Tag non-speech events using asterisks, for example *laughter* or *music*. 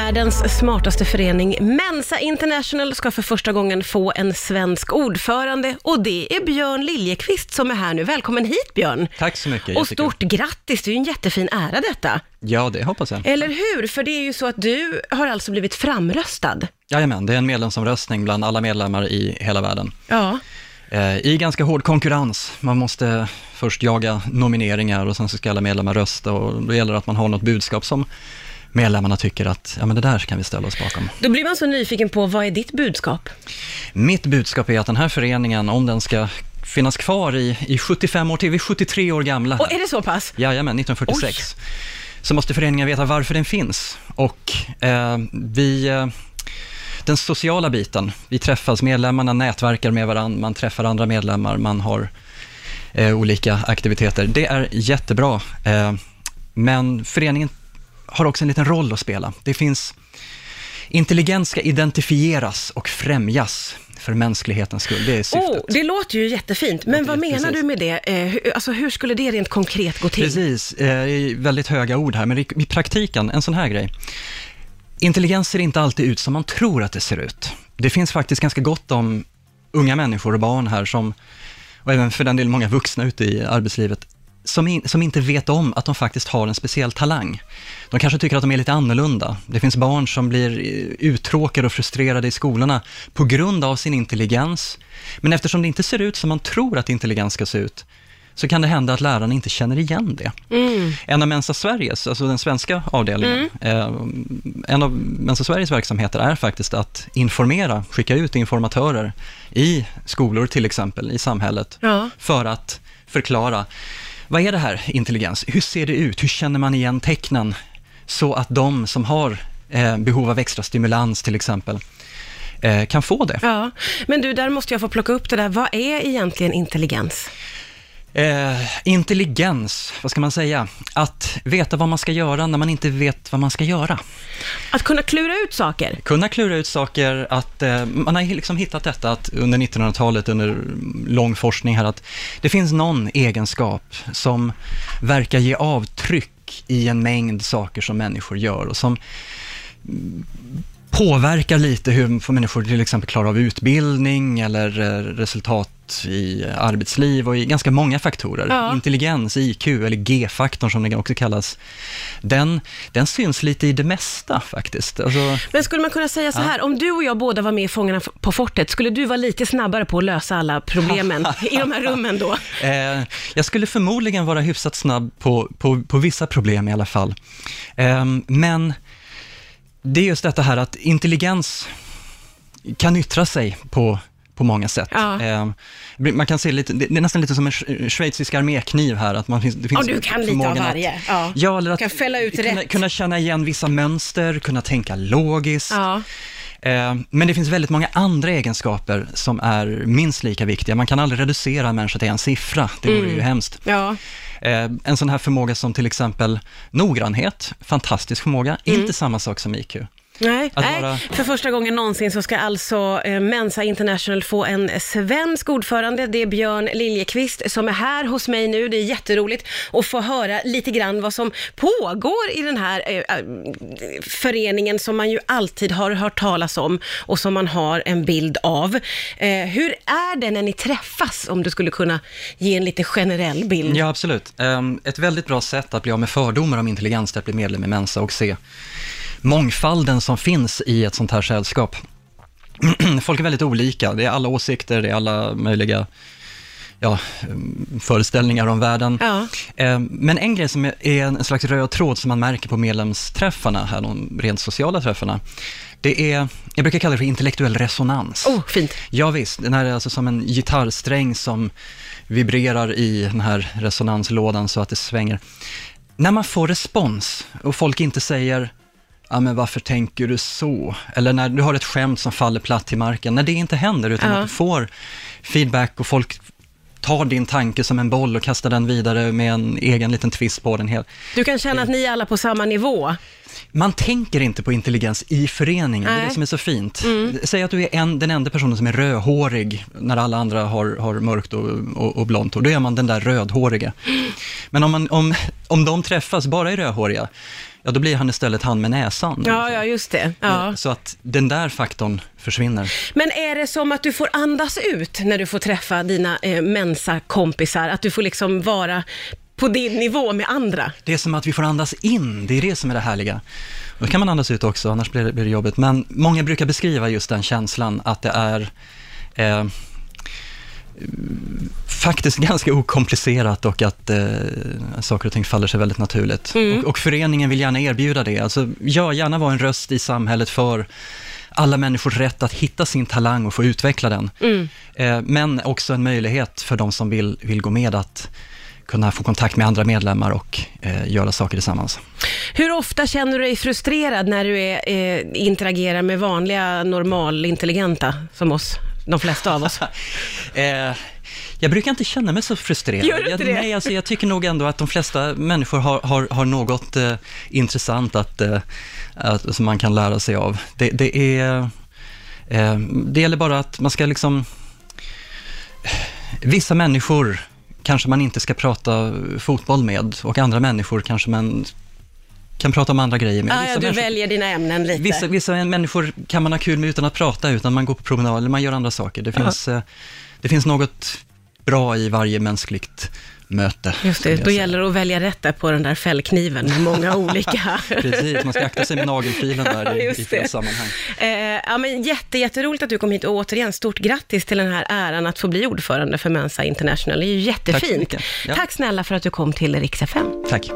Världens smartaste förening, Mensa International, ska för första gången få en svensk ordförande och det är Björn Liljekvist som är här nu. Välkommen hit Björn! Tack så mycket. Och jättekul. stort grattis, det är ju en jättefin ära detta. Ja, det hoppas jag. Eller hur? För det är ju så att du har alltså blivit framröstad. Jajamän, det är en medlemsomröstning bland alla medlemmar i hela världen. Ja. Eh, I ganska hård konkurrens. Man måste först jaga nomineringar och sen så ska alla medlemmar rösta och då gäller det att man har något budskap som medlemmarna tycker att, ja men det där kan vi ställa oss bakom. Då blir man så nyfiken på, vad är ditt budskap? Mitt budskap är att den här föreningen, om den ska finnas kvar i, i 75 år till, vi är 73 år gamla. Och är det så pass? Jajamän, 1946. Så måste föreningen veta varför den finns. Och eh, vi, eh, den sociala biten, vi träffas, medlemmarna nätverkar med varandra, man träffar andra medlemmar, man har eh, olika aktiviteter. Det är jättebra, eh, men föreningen har också en liten roll att spela. Det finns, intelligens ska identifieras och främjas för mänsklighetens skull, det är syftet. Oh, det låter ju jättefint, men vad Precis. menar du med det? Eh, hur, alltså hur skulle det rent konkret gå till? Precis, eh, i väldigt höga ord här, men i, i praktiken, en sån här grej. Intelligens ser inte alltid ut som man tror att det ser ut. Det finns faktiskt ganska gott om unga människor och barn här som, och även för den delen många vuxna ute i arbetslivet, som, in, som inte vet om att de faktiskt har en speciell talang. De kanske tycker att de är lite annorlunda. Det finns barn som blir eh, uttråkade och frustrerade i skolorna på grund av sin intelligens. Men eftersom det inte ser ut som man tror att intelligens ska se ut, så kan det hända att lärarna inte känner igen det. Mm. En av Mensa Sveriges, alltså den svenska avdelningen, eh, en av Mensa Sveriges verksamheter är faktiskt att informera, skicka ut informatörer i skolor till exempel, i samhället, Ja. för att förklara, vad är det här intelligens? Hur ser det ut? Hur känner man igen tecknen? Så att de som har eh, behov av extra stimulans till exempel, eh, kan få det. Ja, men du, där måste jag få plocka upp det där. Vad är egentligen intelligens? Eh, intelligens, vad ska man säga? Att veta vad man ska göra när man inte vet vad man ska göra. Att kunna klura ut saker? Kunna klura ut saker, att eh, man har liksom hittat detta att under 1900-talet, under lång forskning här, att det finns någon egenskap som verkar ge avtryck i en mängd saker som människor gör och som påverkar lite hur får människor till exempel klarar av utbildning eller eh, resultat i arbetsliv och i ganska många faktorer. Ja. Intelligens, IQ eller G-faktorn som den också kallas, den, den syns lite i det mesta faktiskt. Alltså, Men skulle man kunna säga så här, om du och jag båda var med i Fångarna på fortet, skulle du vara lite snabbare på att lösa alla problemen *laughs* i de här rummen då? Eh, jag skulle förmodligen vara hyfsat snabb på, på, på vissa problem i alla fall. Eh, men det är just detta här att intelligens kan yttra sig på, på många sätt. Ja. Eh, man kan se lite, det är nästan lite som en sch- schweizisk armékniv här, att man finns, det finns Ja, du kan lite av förmågan att- varje. Ja. Ja, eller att Kan fälla ut kunna, rätt. kunna känna igen vissa mönster, kunna tänka logiskt. Ja. Eh, Men det finns väldigt många andra egenskaper som är minst lika viktiga. Man kan aldrig reducera en människa till en siffra, det vore ju hemskt. Ja. Eh, En sån här förmåga som till exempel noggrannhet, fantastisk förmåga, inte samma sak som IQ. Nej, nej. vara- för första gången någonsin så ska alltså eh, Mensa International få en svensk ordförande. Det är Björn Liljekvist som är här hos mig nu. Det är jätteroligt att få höra lite grann vad som pågår i den här eh, eh, föreningen som man ju alltid har hört talas om och som man har en bild av. Eh, hur är det när ni träffas, om du skulle kunna ge en lite generell bild? Ja, absolut. Ehm, Ett väldigt bra sätt att bli av med fördomar om intelligens, är att bli medlem i Mensa och se mångfalden som finns i ett sånt här sällskap. *clears throat* Folk är väldigt olika, det är alla åsikter, det är alla möjliga ja, mm, föreställningar om världen. Ja. Ehm, Men en grej som är en slags röd tråd som man märker på medlemsträffarna, här, de rent sociala träffarna, det är, jag brukar kalla det för intellektuell resonans. Oh, fint. Ja, visst, den här är alltså som en gitarrsträng som vibrerar i den här resonanslådan så att det svänger. När man får respons och folk inte säger ja men varför tänker du så? Eller när du har ett skämt som faller platt till marken, när det inte händer utan Ja. att du får feedback och folk tar din tanke som en boll och kastar den vidare med en egen liten twist på den. Hel. Du kan känna att ni är alla på samma nivå. Man tänker inte på intelligens i föreningen, det är Nej. Mm. det som är så fint. Säg att du är en, den enda personen som är rödhårig när alla andra har, har mörkt och, och, och blont hår, då är man den där rödhåriga. Men om, man, om, om de träffas, bara är rödhåriga, ja då blir han istället han med näsan. Ja, ja, just det. Ja. Så att den där faktorn försvinner. Men är det som att du får andas ut när du får träffa dina eh, Mensa-kompisar? Att du får liksom vara på din nivå med andra? Det är som att vi får andas in, det är det som är det härliga. Då kan man andas ut också, annars blir det, blir det jobbigt. Men många brukar beskriva just den känslan, att det är eh, faktiskt ganska okomplicerat och att eh, saker och ting faller sig väldigt naturligt. Mm. Och, och föreningen vill gärna erbjuda det. Alltså, gör gärna vara en röst i samhället för alla människors rätt att hitta sin talang och få utveckla den. Mm. Eh, men också en möjlighet för de som vill, vill gå med att kunna få kontakt med andra medlemmar och eh, göra saker tillsammans. Hur ofta känner du dig frustrerad när du är, eh, interagerar med vanliga normalintelligenta som oss, de flesta av oss? *laughs* Eh, jag brukar inte känna mig så frustrerad. Gör du inte jag, det? Nej, alltså, jag tycker nog ändå att de flesta människor har, har, har något eh, intressant att, eh, att, som man kan lära sig av. Det, det, är, eh, det gäller bara att man ska liksom... Vissa människor kanske man inte ska prata fotboll med och andra människor kanske man kan prata om andra grejer med. Ah, ja, du människor- väljer dina ämnen lite. Vissa, vissa människor kan man ha kul med utan att prata, utan man går på promenad eller man gör andra saker. Det finns, eh, det finns något bra i varje mänskligt möte. Just det, då gäller det att välja rätt där på den där fällkniven med många *laughs* olika. Precis, man ska akta sig med nagelfilen där i, *laughs* i fel det. sammanhang. Eh, ja, men jätte, jätteroligt att du kom hit och återigen, stort grattis till den här äran att få bli ordförande för Mensa International. Det är ju jättefint. mycket. Ja. Tack snälla för att du kom till Rix FM. Tack.